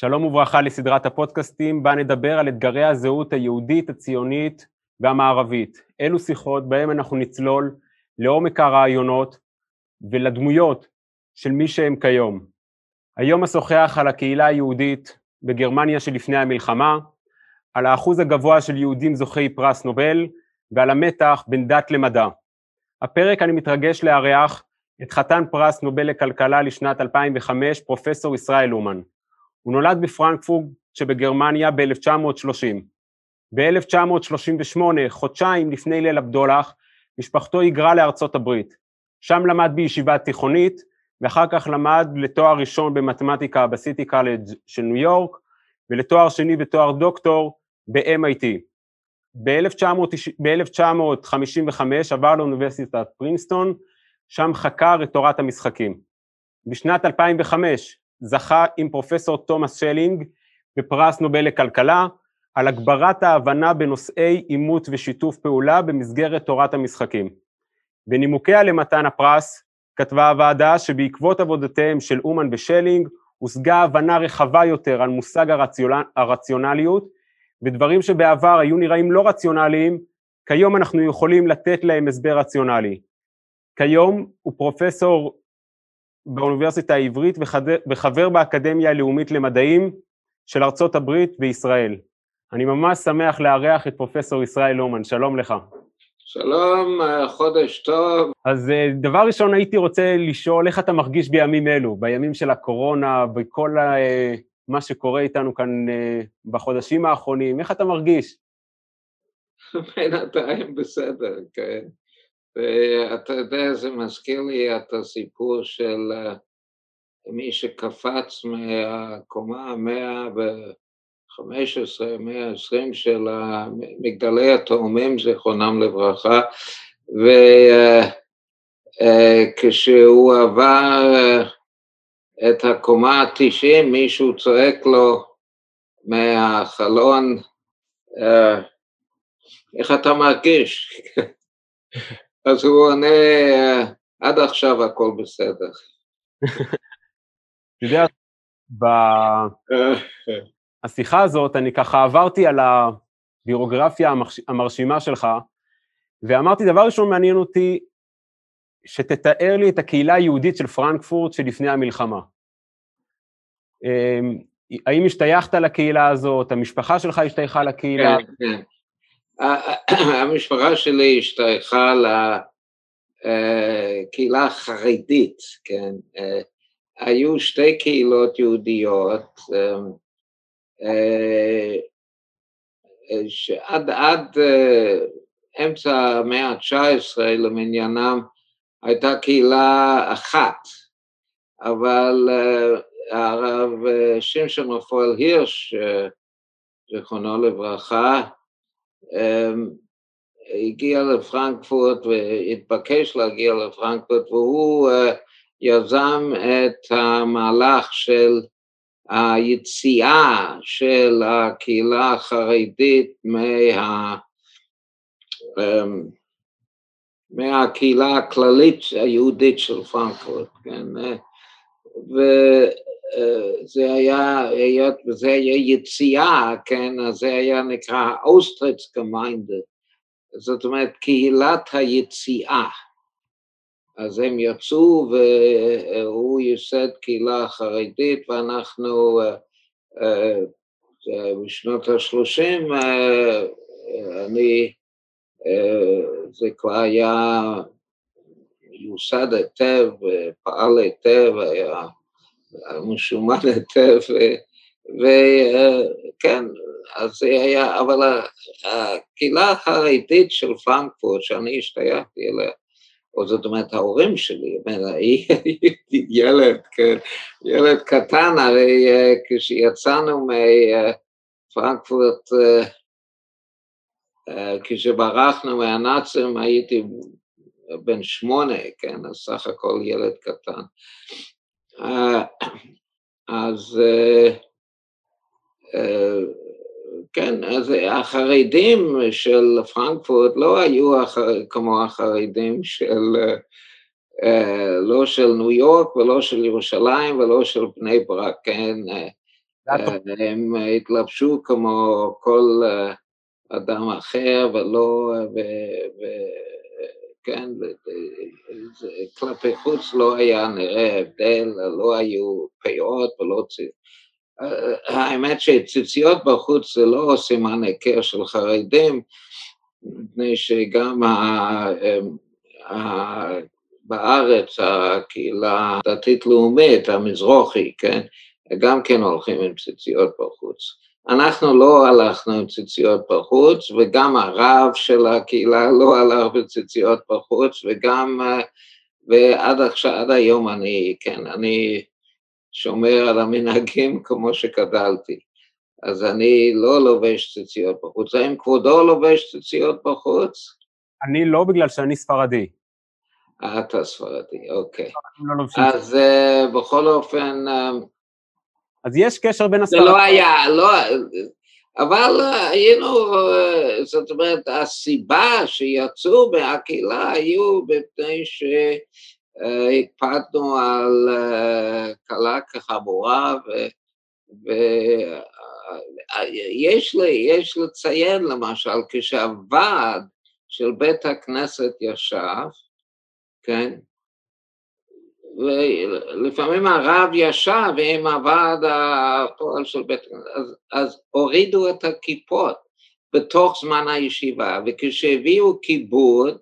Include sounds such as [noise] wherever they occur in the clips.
שלום וברכה לסדרת הפודקאסטים, בה נדבר על אתגרי הזהות היהודית, הציונית והמערבית. אלו שיחות בהם אנחנו נצלול לעומק הרעיונות ולדמויות של מי שהם כיום. היום אשוחח על הקהילה היהודית בגרמניה שלפני המלחמה, על האחוז הגבוה של יהודים זוכי פרס נובל ועל המתח בין דת למדע. הפרק אני מתרגש לארח את חתן פרס נובל לכלכלה לשנת 2005, פרופסור ישראל אומן. הוא נולד בפרנקפורט שבגרמניה ב-1930. ב-1938, חודשיים לפני ליל הבדולח, משפחתו היגרה לארצות הברית. שם למד בישיבה תיכונית, ואחר כך למד לתואר ראשון במתמטיקה בסיטי קולג' של ניו יורק, ולתואר שני ותואר דוקטור ב-MIT. ב-1955 עבר לאוניברסיטת פרינסטון, שם חקר את תורת המשחקים. בשנת 2005 זכה עם פרופסור תומאס שלינג בפרס נובל לכלכלה על הגברת ההבנה בנושאי עימות ושיתוף פעולה במסגרת תורת המשחקים. בנימוקיה למתן הפרס כתבה הוועדה שבעקבות עבודותיהם של אומן ושלינג הושגה הבנה רחבה יותר על מושג הרציונליות ודברים שבעבר היו נראים לא רציונליים, כיום אנחנו יכולים לתת להם הסבר רציונלי. כיום הוא פרופסור באוניברסיטה העברית וחבר באקדמיה הלאומית למדעים של ארצות הברית וישראל. אני ממש שמח לארח את פרופסור ישראל אומן, שלום לך. שלום, חודש טוב. אז אה, דבר ראשון הייתי רוצה לשאול איך אתה מרגיש בימים אלו, בימים של הקורונה, וכל אה, מה שקורה איתנו כאן אה, בחודשים האחרונים, איך אתה מרגיש? [laughs] בינתיים בסדר, כן. ואתה יודע, זה מזכיר לי את הסיפור של מי שקפץ מהקומה המאה ב-15, 120 של מגדלי התאומים, זיכרונם לברכה, וכשהוא עבר את הקומה ה-90, מישהו צועק לו מהחלון, איך אתה מרגיש? [laughs] אז הוא עונה, עד עכשיו הכל בסדר. אתה [laughs] יודע, בשיחה הזאת אני ככה עברתי על הבירוגרפיה המרשימה שלך, ואמרתי, דבר ראשון מעניין אותי שתתאר לי את הקהילה היהודית של פרנקפורט שלפני המלחמה. אמ, האם השתייכת לקהילה הזאת, המשפחה שלך השתייכה לקהילה? כן, כן. המשפחה שלי השתייכה לקהילה החרדית, כן. היו שתי קהילות יהודיות שעד עד אמצע המאה ה-19 למניינם הייתה קהילה אחת, אבל הרב שמשון רפואל הירש, זיכרונו לברכה, הגיע לפרנקפורט והתבקש להגיע לפרנקפורט והוא אה, יזם את המהלך של היציאה של הקהילה החרדית מה... אמ, מהקהילה הכללית היהודית של פרנקפורט, כן, אה, זה היה, היות וזה היה יציאה, כן, אז זה היה נקרא אוסטריץ גמיינדה, זאת אומרת קהילת היציאה. אז הם יצאו והוא ייסד קהילה חרדית ואנחנו אה, אה, בשנות ה-30 אה, אני, זה כבר היה יוסד היטב, פעל היטב, היה משומן היטב, וכן, אז זה היה, אבל הקהילה החרדית של פרנקפורט, שאני השתייכתי אליה, או זאת אומרת ההורים שלי, [laughs] ילד, ילד קטן, הרי כשיצאנו מפרנקפורט, כשברחנו מהנאצים הייתי בן שמונה, כן, אז סך הכל ילד קטן. אה, אז אה, אה, כן, אז החרדים של פרנקפורט לא היו כמו החרדים של, לא של ניו יורק ולא של ירושלים ולא של בני ברק, כן, הם התלבשו כמו כל אדם אחר ולא, ו, ו, כן, כלפי חוץ לא היה נראה הבדל, לא היו פאות ולא ציציות. האמת שציציות בחוץ זה לא סימן היכר של חרדים, מפני שגם ה, ה, בארץ הקהילה הדתית-לאומית, המזרחי, כן, גם כן הולכים עם ציציות בחוץ. אנחנו לא הלכנו עם ציציות בחוץ, וגם הרב של הקהילה לא הלך בציציות בחוץ, וגם, ועד עכשיו, עד היום אני, כן, אני שומר על המנהגים כמו שגדלתי. אז אני לא לובש ציציות בחוץ. האם כבודו לובש ציציות בחוץ? אני לא, בגלל שאני ספרדי. אתה ספרדי, אוקיי. לא אז uh, בכל אופן... Uh, אז יש קשר בין הספרדים. זה לא היה, לא... אבל היינו, זאת אומרת, הסיבה שיצאו מהקהילה היו בפני שהקפדנו על קלה כחמורה, ויש לציין למשל, כשהוועד של בית הכנסת ישב, כן? ולפעמים הרב ישב עם הוועד הפועל של בית אז, אז הורידו את הכיפות בתוך זמן הישיבה, וכשהביאו כיבוד,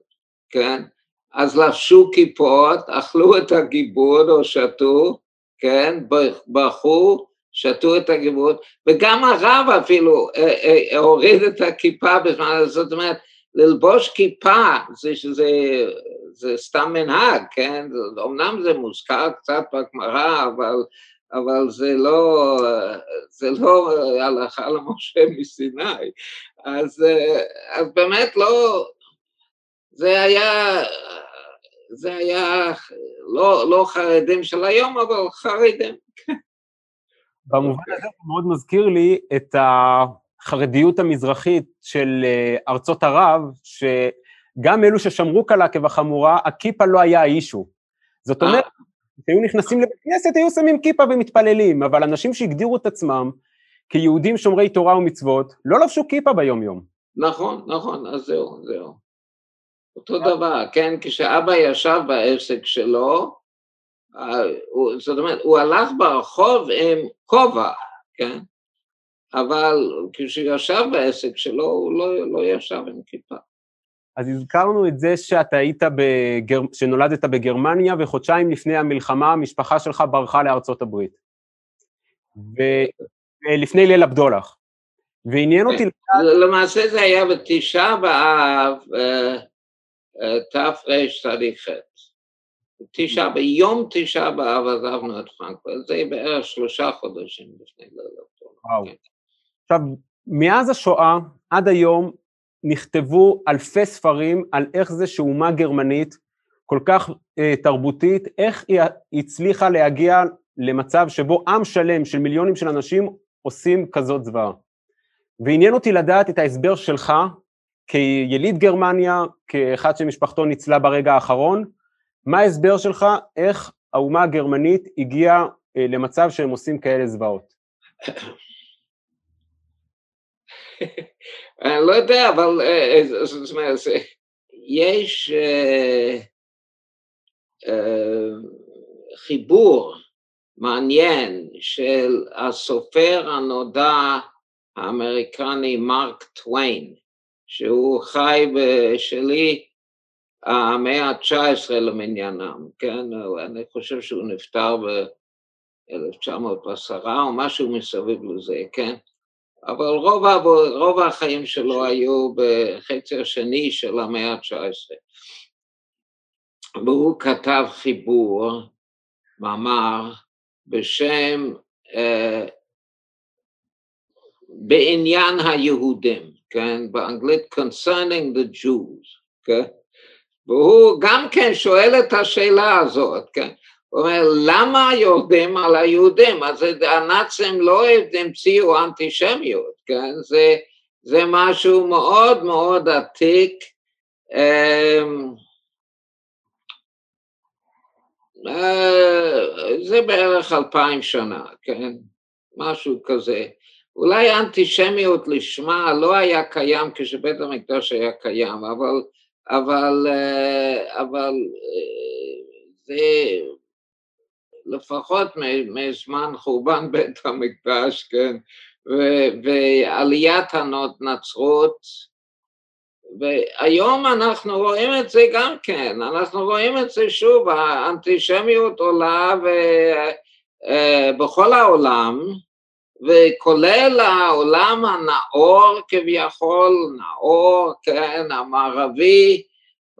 כן, אז לבשו כיפות, אכלו את הכיבוד או שתו, כן, בכו, שתו את הכיבוד, וגם הרב אפילו אה, אה, הוריד את הכיפה בזמן, זאת אומרת, ללבוש כיפה זה שזה זה סתם מנהג, כן? אמנם זה מוזכר קצת בגמרא, אבל, אבל זה לא, זה לא הלכה למשה מסיני. אז, אז באמת לא, זה היה, זה היה לא, לא חרדים של היום, אבל חרדים. במובן הזה זה מאוד מזכיר לי את החרדיות המזרחית של אה, ארצות ערב, ש... גם אלו ששמרו קלה כבחמורה, הכיפה לא היה האישו. זאת אומרת, כשהיו נכנסים לבית כנסת היו שמים כיפה ומתפללים, אבל אנשים שהגדירו את עצמם כיהודים שומרי תורה ומצוות, לא לבשו כיפה ביום-יום. נכון, נכון, אז זהו, זהו. אותו דבר, כן, כשאבא ישב בעסק שלו, זאת אומרת, הוא הלך ברחוב עם כובע, כן? אבל כשהוא ישב בעסק שלו, הוא לא, לא ישב עם כיפה. אז הזכרנו את זה שאתה היית, בגר... שנולדת בגרמניה, וחודשיים לפני המלחמה המשפחה שלך ברחה לארצות הברית. ולפני ליל הבדולח. ועניין אותי... למעשה זה היה בתשעה באב אה, אה, תרצ"ח. תשעה, ביום תשעה באב עזבנו את פרנקפורט, זה בערך שלושה חודשים לפני ליל הבדולח. וואו. כן. עכשיו, מאז השואה עד היום נכתבו אלפי ספרים על איך זה שאומה גרמנית כל כך אה, תרבותית, איך היא הצליחה להגיע למצב שבו עם שלם של מיליונים של אנשים עושים כזאת זוועה. ועניין אותי לדעת את ההסבר שלך כיליד גרמניה, כאחד שמשפחתו ניצלה ברגע האחרון, מה ההסבר שלך איך האומה הגרמנית הגיעה אה, למצב שהם עושים כאלה זוועות? [coughs] אני לא יודע, אבל אה, אה, זאת אומרת, יש אה, חיבור מעניין של הסופר הנודע האמריקני מרק טוויין, שהוא חי בשלי המאה ה-19 למניינם, כן? אני חושב שהוא נפטר ב-1910 או משהו מסביב לזה, כן? אבל רוב, רוב החיים שלו היו בחצי השני של המאה ה-19. והוא כתב חיבור, מאמר, בשם uh, בעניין היהודים, כן? באנגלית concerning the Jews, כן? והוא גם כן שואל את השאלה הזאת, כן? הוא אומר, למה יורדים על היהודים? אז הנאצים לא המציאו אנטישמיות, כן? זה, זה משהו מאוד מאוד עתיק. אמ, אה, זה בערך אלפיים שנה, כן? משהו כזה. אולי אנטישמיות לשמה לא היה קיים כשבית המקדש היה קיים, אבל, אבל, אה, אבל אה, זה לפחות מזמן חורבן [laughs] בית המקדש, כן, ועליית הנצרות, והיום אנחנו רואים את זה גם כן, אנחנו רואים את זה שוב, האנטישמיות עולה ו, uh, בכל העולם, וכולל העולם הנאור כביכול, נאור, כן, המערבי,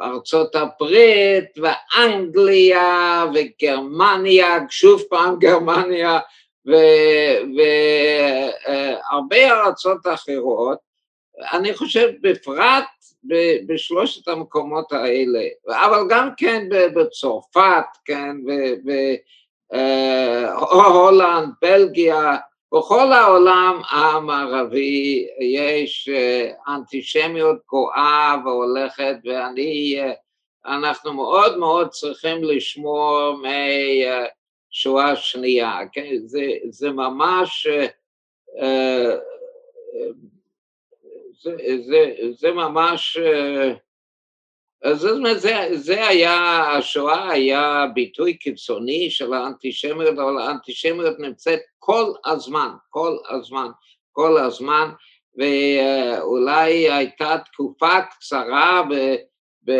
ארצות הברית ואנגליה וגרמניה, שוב פעם גרמניה והרבה ארצות אחרות, אני חושב בפרט בשלושת המקומות האלה, אבל גם כן בצרפת, כן, בהולנד, בלגיה, בכל העולם המערבי יש אה, אנטישמיות גואה והולכת ואני, אה, אנחנו מאוד מאוד צריכים לשמור משואה שנייה, כן? זה, זה ממש, אה, זה, זה, זה ממש אז זאת אומרת, זה, זה היה, השואה היה ביטוי קיצוני של האנטישמיות, אבל האנטישמיות נמצאת כל הזמן, כל הזמן, כל הזמן, ואולי הייתה תקופה קצרה ב, ב,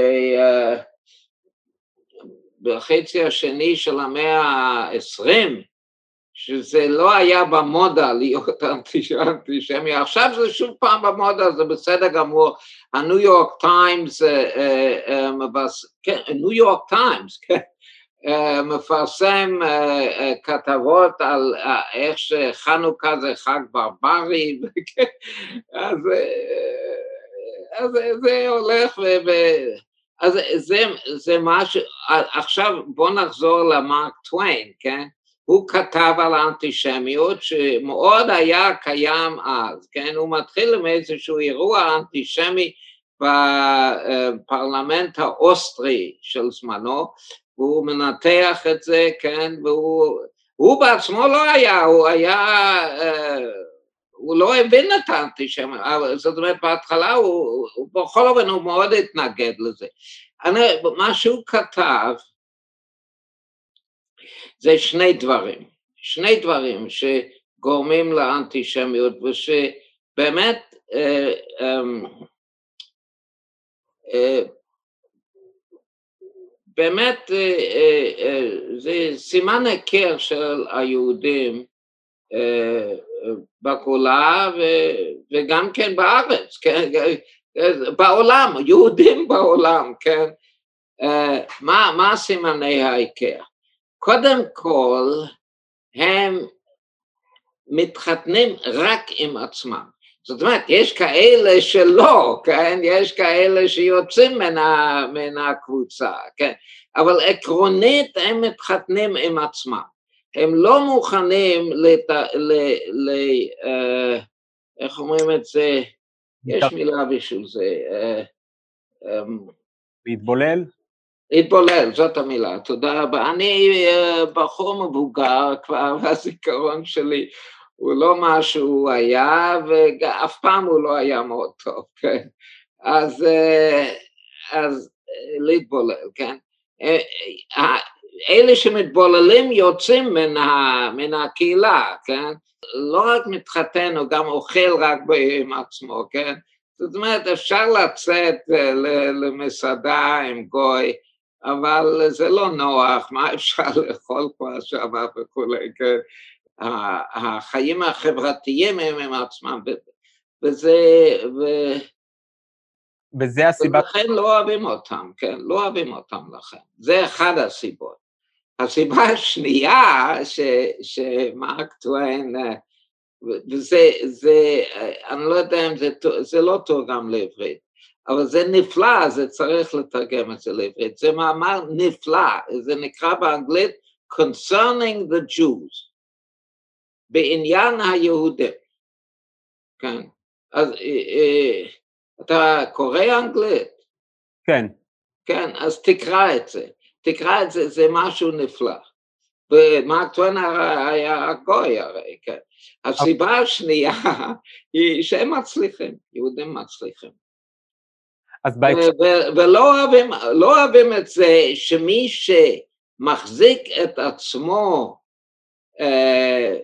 בחצי השני של המאה העשרים, שזה לא היה במודה להיות [laughs] אנטישמי, עכשיו זה שוב פעם במודה, זה בסדר גמור, הניו יורק טיימס, כן, ניו יורק טיימס, [laughs] כן, מפרסם כתבות על איך שחנוכה זה חג ברברי, [laughs] אז, זה הולך ו... אז זה, זה משהו, עכשיו בואו נחזור למרק טוויין, כן? הוא כתב על האנטישמיות שמאוד היה קיים אז, כן? הוא מתחיל עם איזשהו אירוע אנטישמי בפרלמנט האוסטרי של זמנו, והוא מנתח את זה, כן? והוא בעצמו לא היה, הוא היה, אה, הוא לא הבין את האנטישמיות, זאת אומרת בהתחלה הוא, הוא בכל אופן הוא מאוד התנגד לזה. אני, מה שהוא כתב זה שני דברים, שני דברים שגורמים לאנטישמיות ושבאמת אה, אמ, אה, באמת אה, זה סימן היכר של היהודים בגולה וגם כן בארץ, כן, בעולם, יהודים בעולם, כן, מה, מה סימני ההיכר? קודם כל, הם מתחתנים רק עם עצמם. זאת אומרת, יש כאלה שלא, כן? יש כאלה שיוצאים מן, ה, מן הקבוצה, כן? אבל עקרונית הם מתחתנים עם עצמם. הם לא מוכנים לת... ל... ל... אה, איך אומרים את זה? יש מילה בשביל זה. אה, אמ, להתבולל? להתבולל, זאת המילה, תודה רבה. אני אה, בחור מבוגר כבר, [laughs] והזיכרון שלי הוא לא מה שהוא היה, ואף פעם הוא לא היה מאוד טוב, כן? אז, אה, אז אה, להתבולל, כן? אלה שמתבוללים יוצאים מן, ה, מן הקהילה, כן? לא רק מתחתן, הוא גם אוכל רק עם עצמו, כן? זאת אומרת, אפשר לצאת למסעדה עם גוי, אבל זה לא נוח, מה אפשר לאכול כבר שם וכולי, כן? החיים החברתיים הם עם עצמם, וזה... ו... וזה הסיבה... ולכן לא אוהבים אותם, כן? לא אוהבים אותם לכן. זה אחד הסיבות. הסיבה השנייה ש, שמרק טוויין, וזה, זה, אני לא יודע אם זה, זה לא תורגם לעברית, אבל זה נפלא, זה צריך לתרגם את זה לעברית. זה מאמר נפלא, זה נקרא באנגלית Concerning the Jews, בעניין היהודים. כן, אז אה, אה, אתה קורא אנגלית? כן. כן, אז תקרא את זה. תקרא את זה, זה משהו נפלא. ומרק טוויין היה גוי הרי, כן. הסיבה השנייה [laughs] היא שהם מצליחים, יהודים מצליחים. אז בהקשר... ולא אוהבים, לא אוהבים את זה שמי שמחזיק את עצמו אה,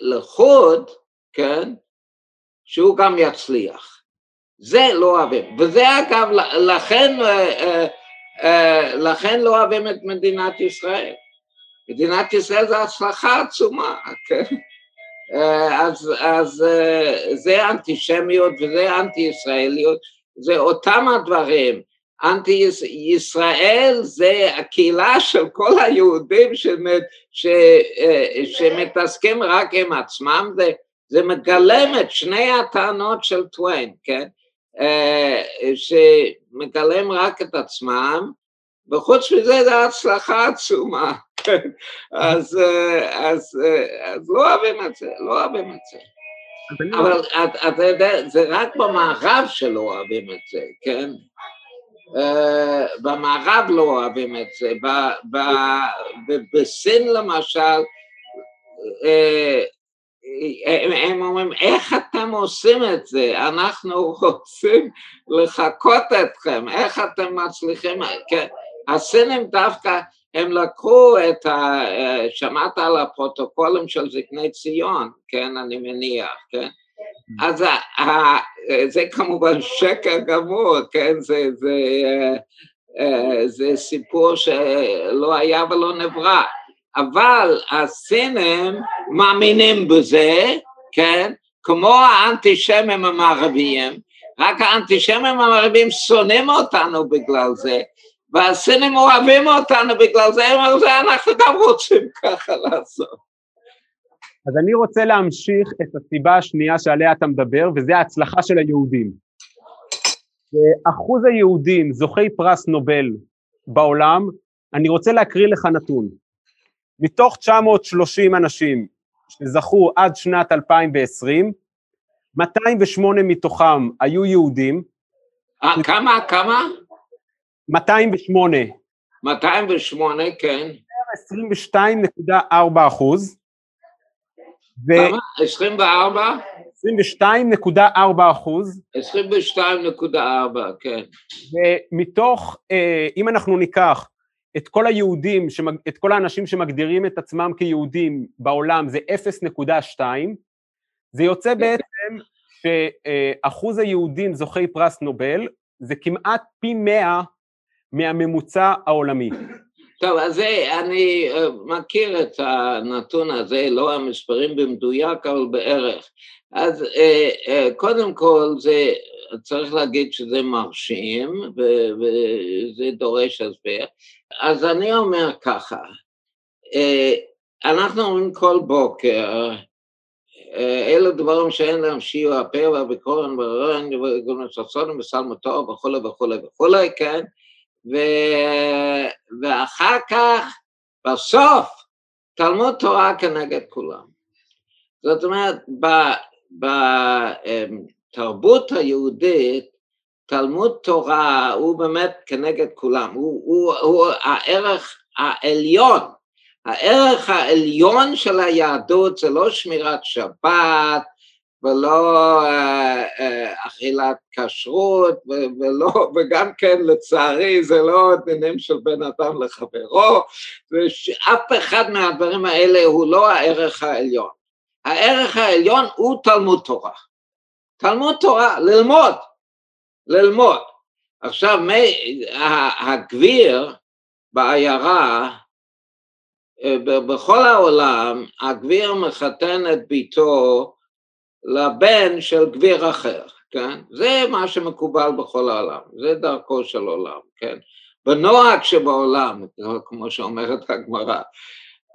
לחוד, כן, שהוא גם יצליח. זה לא אוהבים. וזה אגב, לכן, אה, אה, אה, לכן לא אוהבים את מדינת ישראל. מדינת ישראל זה הצלחה עצומה, כן? אז, אז זה אנטישמיות וזה אנטי-ישראליות, זה אותם הדברים. אנטי ישראל זה הקהילה של כל היהודים שמת, ש, שמתעסקים רק עם עצמם, זה, זה מגלם את שני הטענות של טוויין, כן? שמגלם רק את עצמם, וחוץ מזה זו הצלחה עצומה, כן? אז, אז, אז לא אוהבים את זה, לא אוהבים את זה. אבל אתה יודע, זה רק במערב שלא אוהבים את זה, כן? במערב לא אוהבים את זה, בסין למשל, הם, הם אומרים, איך אתם עושים את זה? אנחנו רוצים לחקות אתכם, איך אתם מצליחים? כן, הסינים דווקא, הם לקחו את ה... שמעת על הפרוטוקולים של זקני ציון, כן, אני מניח, כן? אז ה, ה, זה כמובן שקר גמור, כן, זה, זה, זה, זה סיפור שלא היה ולא נברא. אבל הסינים מאמינים בזה, כן? כמו האנטישמים המערביים, רק האנטישמים המערביים שונאים אותנו בגלל זה, והסינים אוהבים אותנו בגלל זה, הם אומרים, אנחנו גם רוצים ככה לעשות. אז אני רוצה להמשיך את הסיבה השנייה שעליה אתה מדבר, וזה ההצלחה של היהודים. אחוז היהודים זוכי פרס נובל בעולם, אני רוצה להקריא לך נתון. מתוך 930 אנשים שזכו עד שנת 2020, 208 מתוכם היו יהודים. 아, אה, כמה? כמה? 208. 208, כן. 22.4 אחוז. כמה? 24? 22.4 אחוז. 22.4, כן. ומתוך, אה, אם אנחנו ניקח את כל היהודים, את כל האנשים שמגדירים את עצמם כיהודים בעולם זה 0.2, זה יוצא כן. בעצם שאחוז היהודים זוכי פרס נובל זה כמעט פי מאה מהממוצע העולמי. טוב, אז זה, אני אה, מכיר את הנתון הזה, לא המספרים במדויק, אבל בערך. אז אה, אה, קודם כל, זה, צריך להגיד שזה מרשים, וזה דורש הסבר. אז אני אומר ככה, אנחנו אומרים כל בוקר, אלו דברים שאין להם שיעור הפה והביקורן בררן וגולן וסלמו טוב וכולי וכולי וכולי, כן? ו... ואחר כך, בסוף, תלמוד תורה כנגד כולם. זאת אומרת, בתרבות היהודית, תלמוד תורה הוא באמת כנגד כולם, הוא, הוא, הוא הערך העליון, הערך העליון של היהדות זה לא שמירת שבת, ולא אה, אה, אכילת כשרות, ולא, וגם כן לצערי זה לא דינים של בן אדם לחברו, ושאף אחד מהדברים האלה הוא לא הערך העליון. הערך העליון הוא תלמוד תורה. תלמוד תורה, ללמוד, ללמוד. עכשיו, הגביר בעיירה, אה, בכל העולם, הגביר מחתן את ביתו לבן של גביר אחר, כן? זה מה שמקובל בכל העולם, זה דרכו של עולם, כן? בנוהג שבעולם, כמו שאומרת הגמרא.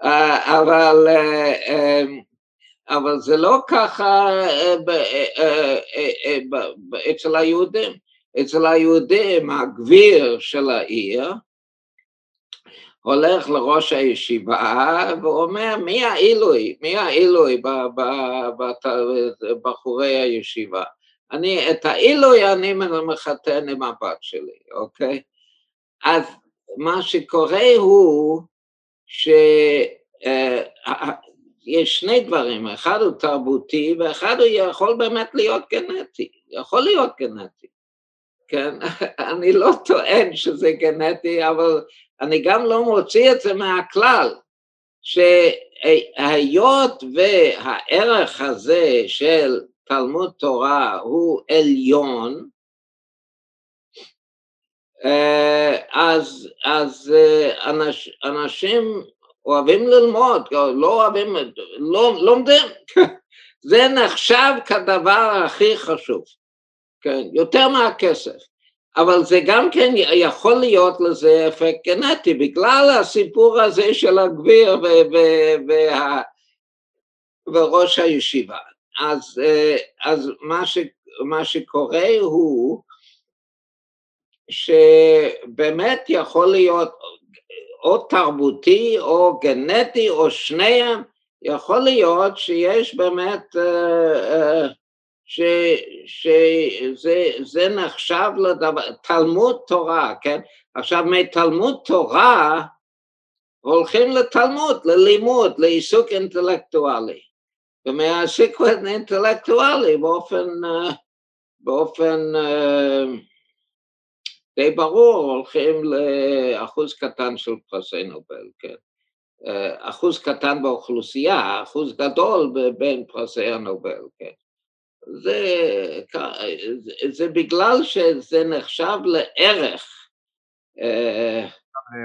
אה, אבל, אה, אה, אבל זה לא ככה אצל היהודים. אצל היהודים הגביר של העיר הולך לראש הישיבה ואומר מי העילוי, מי העילוי בחורי הישיבה. אני, את העילוי אני מחתן עם הבת שלי, אוקיי? אז מה שקורה הוא שיש שני דברים, אחד הוא תרבותי ואחד הוא יכול באמת להיות גנטי, יכול להיות גנטי. כן, [laughs] אני לא טוען שזה גנטי, אבל אני גם לא מוציא את זה מהכלל, שהיות והערך הזה של תלמוד תורה הוא עליון, אה, אז, אז אה, אנש, אנשים אוהבים ללמוד, לא אוהבים, לא לומדים, [laughs] זה נחשב כדבר הכי חשוב, כן, יותר מהכסף, אבל זה גם כן יכול להיות לזה אפקט גנטי, בגלל הסיפור הזה של הגביר וה, וראש הישיבה. אז, אה, אז מה, ש, מה שקורה הוא שבאמת יכול להיות או תרבותי או גנטי או שניהם, יכול להיות שיש באמת, אה, אה, שזה נחשב לדבר, תלמוד תורה, כן? עכשיו מתלמוד תורה הולכים לתלמוד, ללימוד, לעיסוק אינטלקטואלי. ומהעיסוק אינטלקטואלי באופן, אה, באופן די ברור, הולכים לאחוז קטן של פרסי נובל, כן. אה, אחוז קטן באוכלוסייה, אחוז גדול בין פרסי הנובל, כן. זה, זה, בגלל שזה נחשב לערך. אה,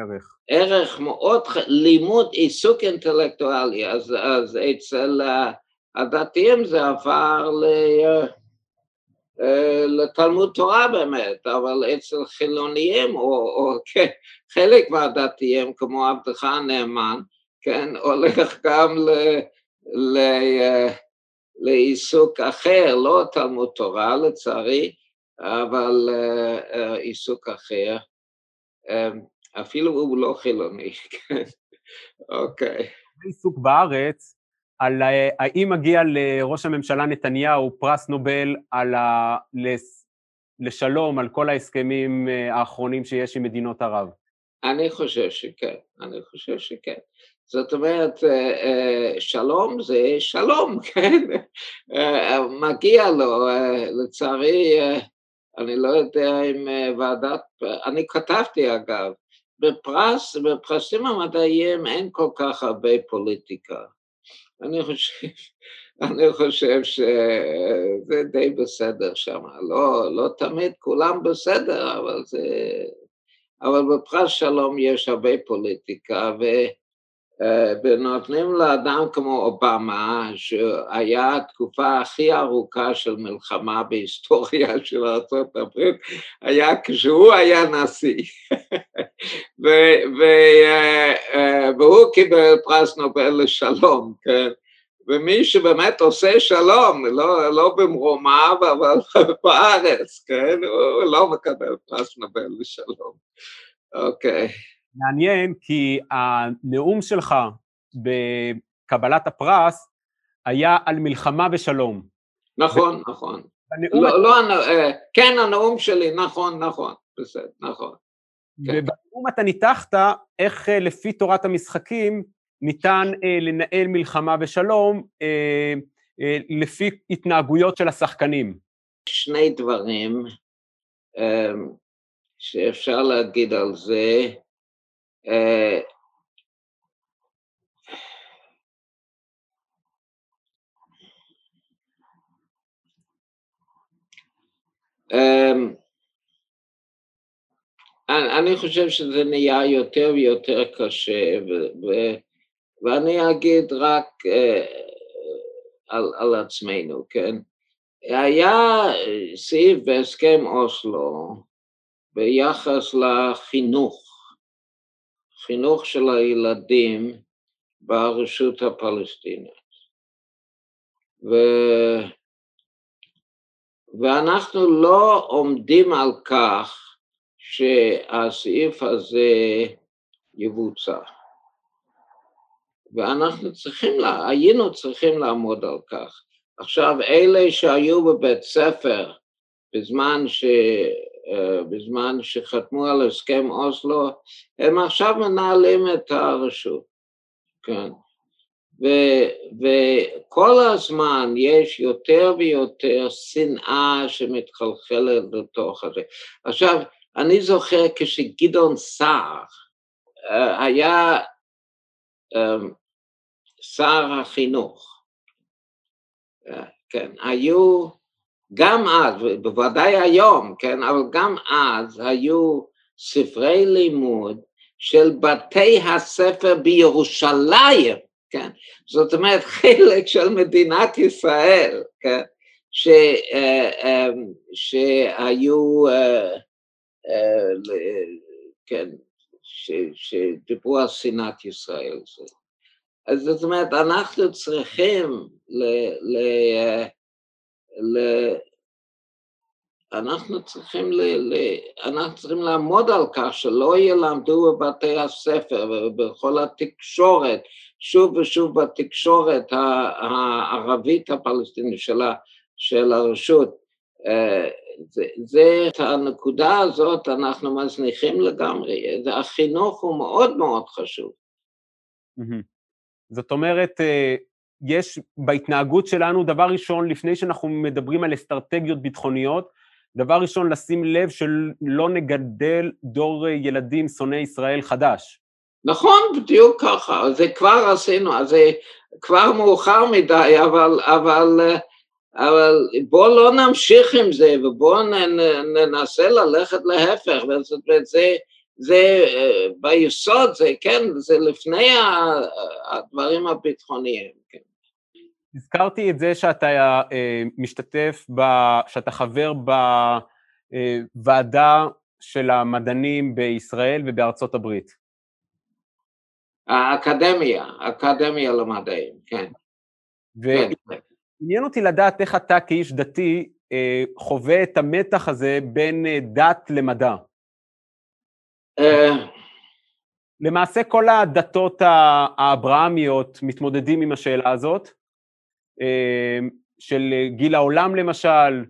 ערך. ערך מאוד, לימוד עיסוק אינטלקטואלי, אז, אז אצל הדתיים זה עבר ל... אה, לתלמוד תורה באמת, אבל אצל חילוניים או, או כן, חלק מהדתיים כמו עבדך הנאמן, כן, הולך גם ל, ל, אה, לעיסוק אחר, לא תלמוד תורה לצערי, אבל uh, uh, עיסוק אחר, um, אפילו הוא לא חילוני, [laughs] כן, אוקיי. okay. עיסוק בארץ, על אה, האם מגיע לראש הממשלה נתניהו פרס נובל על ה... לשלום, על כל ההסכמים אה, האחרונים שיש עם מדינות ערב? אני חושב שכן, אני חושב שכן. זאת אומרת, אה, שלום זה שלום, [laughs] כן? מגיע לו, לצערי, אני לא יודע אם ועדת, אני כתבתי אגב, בפרס, בפרסים המדעיים אין כל כך הרבה פוליטיקה. אני חושב, אני חושב שזה די בסדר שם, לא, לא תמיד כולם בסדר, אבל זה... אבל בפרס שלום יש הרבה פוליטיקה, ו... ונותנים לאדם כמו אובמה, שהיה התקופה הכי ארוכה של מלחמה בהיסטוריה של ארה"ב, היה כשהוא היה נשיא. [laughs] אה, אה, והוא קיבל פרס נובל לשלום, כן? ומי שבאמת עושה שלום, לא, לא במרומיו, אבל [laughs] בארץ, כן? הוא לא מקבל פרס נובל לשלום. אוקיי. Okay. מעניין, כי הנאום שלך בקבלת הפרס היה על מלחמה ושלום. נכון, ו... נכון. בנאום... לא, לא, אה, כן, הנאום שלי, נכון, נכון, בסדר, נכון. כן. ובנאום אתה ניתחת איך אה, לפי תורת המשחקים ניתן אה, לנהל מלחמה ושלום אה, אה, לפי התנהגויות של השחקנים. שני דברים אה, שאפשר להגיד על זה. אה, אמ, אני חושב שזה נהיה יותר ויותר קשה, ואני אגיד רק אה, על, על עצמנו, כן? היה סעיף בהסכם אוסלו ביחס לחינוך, חינוך של הילדים ברשות הפלסטינית. ו... ואנחנו לא עומדים על כך שהסעיף הזה יבוצע. ואנחנו צריכים, היינו צריכים לעמוד על כך. עכשיו, אלה שהיו בבית ספר בזמן ש... בזמן שחתמו על הסכם אוסלו, הם עכשיו מנהלים את הרשות. כן. ו, וכל הזמן יש יותר ויותר שנאה שמתחלחלת לתוך הזה. עכשיו, אני זוכר כשגדעון סער אה, היה אמ, שר החינוך, אה, כן, היו גם אז, בוודאי היום, כן, אבל גם אז היו ספרי לימוד של בתי הספר בירושלים, כן, זאת אומרת [laughs] חלק של מדינת ישראל, כן, ש, uh, um, שהיו, uh, uh, כן, ש, שדיברו על שנאת ישראל. אז זאת אומרת, אנחנו צריכים ל... ל ל אנחנו צריכים, ל, ל, אנחנו צריכים לעמוד על כך שלא ילמדו בבתי הספר ובכל התקשורת, שוב ושוב בתקשורת הערבית הפלסטינית של, של הרשות. אה, זה, זה, את הנקודה הזאת אנחנו מזניחים לגמרי, החינוך הוא מאוד מאוד חשוב. זאת אומרת, אה, יש בהתנהגות שלנו, דבר ראשון, לפני שאנחנו מדברים על אסטרטגיות ביטחוניות, דבר ראשון, לשים לב שלא נגדל דור ילדים שונאי ישראל חדש. נכון, בדיוק ככה, זה כבר עשינו, זה כבר מאוחר מדי, אבל, אבל, אבל בואו לא נמשיך עם זה ובואו ננסה ללכת להפך, וזה, זה ביסוד, זה כן, זה לפני הדברים הביטחוניים. כן. הזכרתי את זה שאתה אה, משתתף, ב, שאתה חבר בוועדה של המדענים בישראל ובארצות הברית. האקדמיה, האקדמיה למדעים, כן. ועניין כן. אותי לדעת איך אתה כאיש דתי אה, חווה את המתח הזה בין אה, דת למדע. למעשה כל הדתות האברהמיות מתמודדים עם השאלה הזאת, של גיל העולם למשל,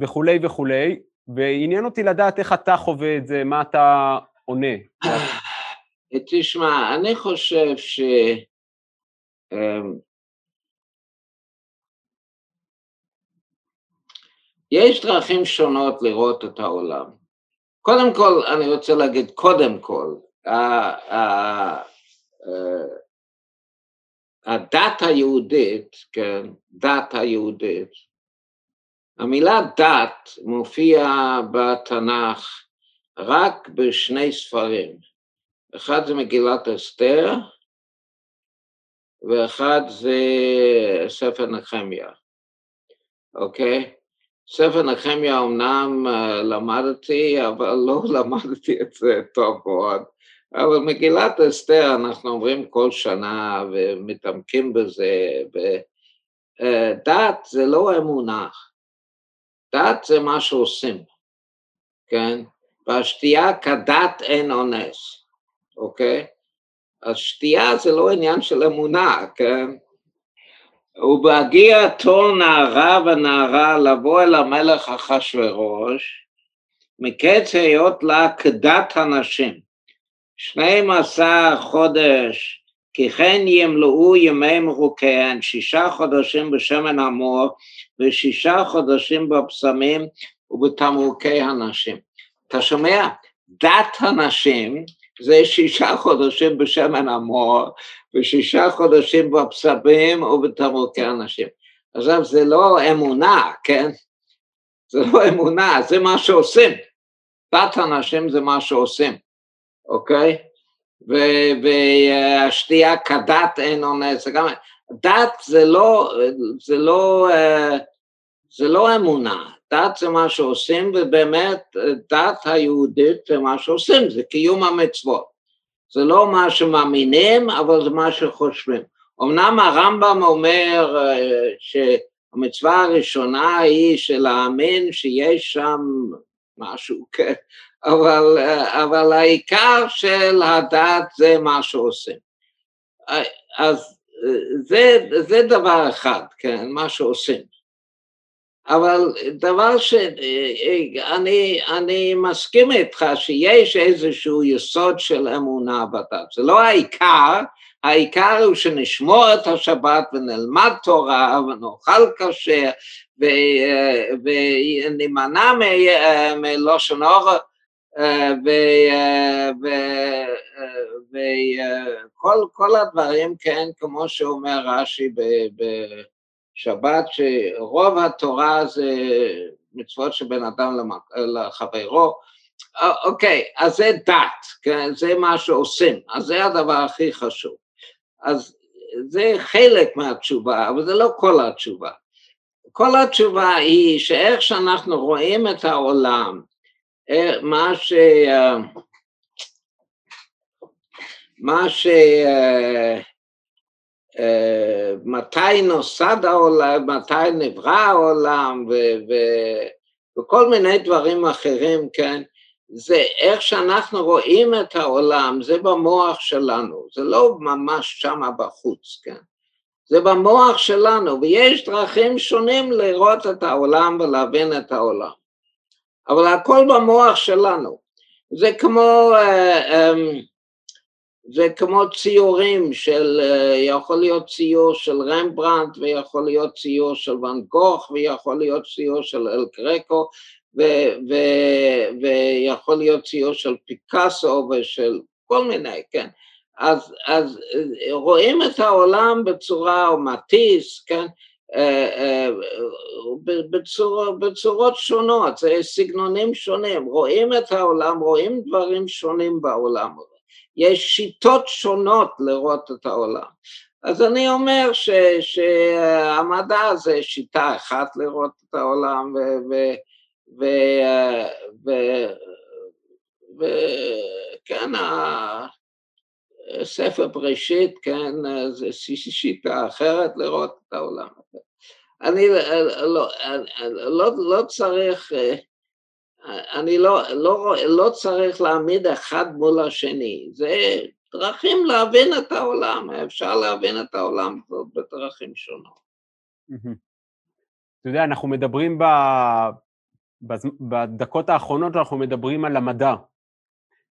וכולי וכולי, ועניין אותי לדעת איך אתה חווה את זה, מה אתה עונה. [sighs] תשמע, אני חושב ש... אמ, יש דרכים שונות לראות את העולם. קודם כל, אני רוצה להגיד, קודם כל, הדת היהודית, כן, דת היהודית, המילה דת מופיעה בתנ"ך רק בשני ספרים. אחד זה מגילת אסתר, ואחד זה ספר נחמיה, אוקיי? ספר נחמיה אמנם אה, למדתי, אבל לא [laughs] למדתי את זה טוב מאוד. אבל מגילת אסתר אנחנו אומרים כל שנה ומתעמקים בזה, ודת אה, זה לא אמונה, דת זה מה שעושים, כן? והשתייה כדת אין אונס, אוקיי? אז שתייה זה לא עניין של אמונה, כן? ובהגיע תור נערה ונערה לבוא אל המלך אחשורוש, מקץ היות לה כדת הנשים. שנים עשר חודש, כי כן ימלאו ימי מרוקיהן, שישה חודשים בשמן המור ושישה חודשים בבשמים ובתמרוקי הנשים. אתה שומע? דת הנשים זה שישה חודשים בשמן המור ושישה חודשים בבשמים ובתמרוקי הנשים. עכשיו זה לא אמונה, כן? זה לא אמונה, זה מה שעושים. דת הנשים זה מה שעושים. אוקיי? והשתייה כדת אין אונס, גם דת זה לא, זה לא, זה לא אמונה, דת זה מה שעושים, ובאמת דת היהודית זה מה שעושים, זה קיום המצוות. זה לא מה שמאמינים, אבל זה מה שחושבים. אמנם הרמב"ם אומר שהמצווה הראשונה היא של להאמין שיש שם משהו, כן, אבל, אבל העיקר של הדת זה מה שעושים. אז זה, זה דבר אחד, כן, מה שעושים. אבל דבר שאני אני מסכים איתך שיש איזשהו יסוד של אמונה בדת. זה לא העיקר, העיקר הוא שנשמור את השבת ונלמד תורה ונאכל כשר ונימנע מלושן אור וכל הדברים, כן, כמו שאומר רש"י בשבת, שרוב התורה זה מצוות שבין אדם לחברו, אוקיי, אז זה דת, כן, זה מה שעושים, אז זה הדבר הכי חשוב. אז זה חלק מהתשובה, אבל זה לא כל התשובה. כל התשובה היא שאיך שאנחנו רואים את העולם, אה, מה ש... אה, מה ש... אה, מתי נוסד העולם, מתי נברא העולם ו... ו... וכל מיני דברים אחרים, כן? זה איך שאנחנו רואים את העולם, זה במוח שלנו, זה לא ממש שמה בחוץ, כן? זה במוח שלנו, ויש דרכים שונים לראות את העולם ולהבין את העולם. אבל הכל במוח שלנו. זה כמו, אה, אמ, זה כמו ציורים של, אה, יכול להיות ציור של רמברנט ויכול להיות ציור של ואן גוך ויכול להיות ציור של אל קרקו ו- ו- ויכול להיות ציור של פיקאסו ושל כל מיני, כן. אז, אז אה, רואים את העולם בצורה, או מטיס, כן, בצור, בצורות שונות, זה סגנונים שונים, רואים את העולם, רואים דברים שונים בעולם, יש שיטות שונות לראות את העולם. אז אני אומר ש, שהמדע זה שיטה אחת לראות את העולם, ו, ו, ו, ו, ו, וכן, ספר בראשית, כן, זה שיטה אחרת לראות את העולם. אני לא, לא, לא צריך, אני לא, לא, לא צריך להעמיד אחד מול השני, זה דרכים להבין את העולם, אפשר להבין את העולם בדרכים שונות. אתה יודע, אנחנו מדברים ב... בדקות האחרונות, אנחנו מדברים על המדע.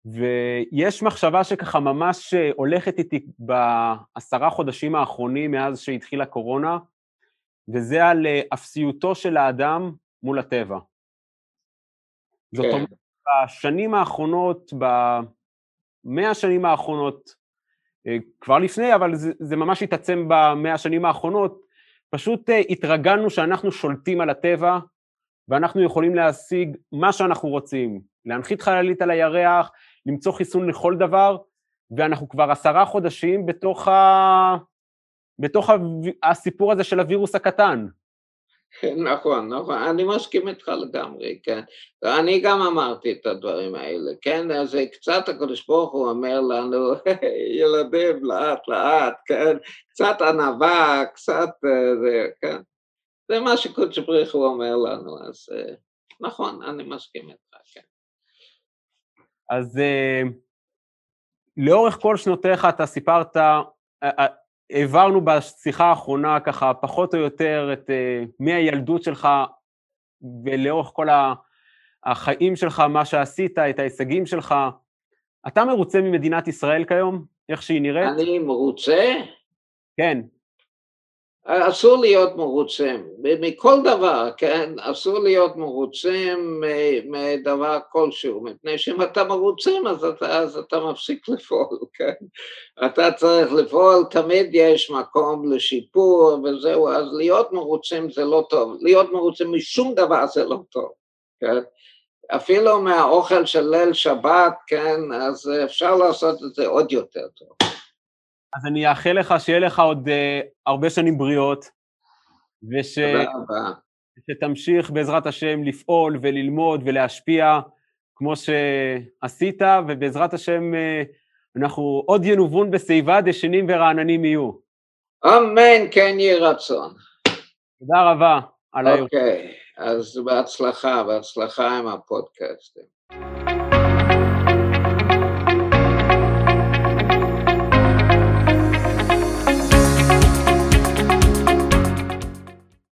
ויש מחשבה שככה ממש אה, הולכת איתי בעשרה חודשים האחרונים מאז שהתחילה קורונה, וזה על אה, אפסיותו של האדם מול הטבע. זאת כן. אומרת, בשנים האחרונות, במאה השנים האחרונות, אה, כבר לפני, אבל זה, זה ממש התעצם במאה השנים האחרונות, פשוט התרגלנו שאנחנו שולטים על הטבע, ואנחנו יכולים להשיג מה שאנחנו רוצים, להנחית חללית על הירח, למצוא חיסון לכל דבר, ואנחנו כבר עשרה חודשים בתוך, ה... בתוך הסיפור הזה של הווירוס הקטן. נכון, נכון, אני מסכים איתך לגמרי, כן. ואני גם אמרתי את הדברים האלה, כן, אז קצת הקדוש ברוך הוא אומר לנו, ילדים, לאט לאט, כן, קצת ענווה, קצת אה, זה, כן. זה מה שקודש ברוך הוא אומר לנו, אז אה, נכון, אני מסכים איתך. אז uh, לאורך כל שנותיך אתה סיפרת, uh, uh, העברנו בשיחה האחרונה ככה פחות או יותר את uh, מהילדות שלך ולאורך כל החיים שלך, מה שעשית, את ההישגים שלך. אתה מרוצה ממדינת ישראל כיום, איך שהיא נראית? אני מרוצה? כן. אסור להיות מרוצים, מכל דבר, כן? אסור להיות מרוצים מדבר כלשהו, מפני שאם אתה מרוצים אז אתה, אז אתה מפסיק לפעול, [laughs] כן? אתה צריך לפעול, תמיד יש מקום לשיפור וזהו, אז להיות מרוצים זה לא טוב, להיות מרוצים משום דבר זה לא טוב, כן? אפילו מהאוכל של ליל שבת, כן? אז אפשר לעשות את זה עוד יותר טוב. אז אני אאחל לך שיהיה לך עוד uh, הרבה שנים בריאות, וש... ושתמשיך בעזרת השם לפעול וללמוד ולהשפיע כמו שעשית, ובעזרת השם uh, אנחנו עוד ינובון בשיבה דשנים ורעננים יהיו. אמן, כן יהי רצון. תודה רבה על האירוע. אוקיי, אז בהצלחה, בהצלחה עם הפודקאסטים.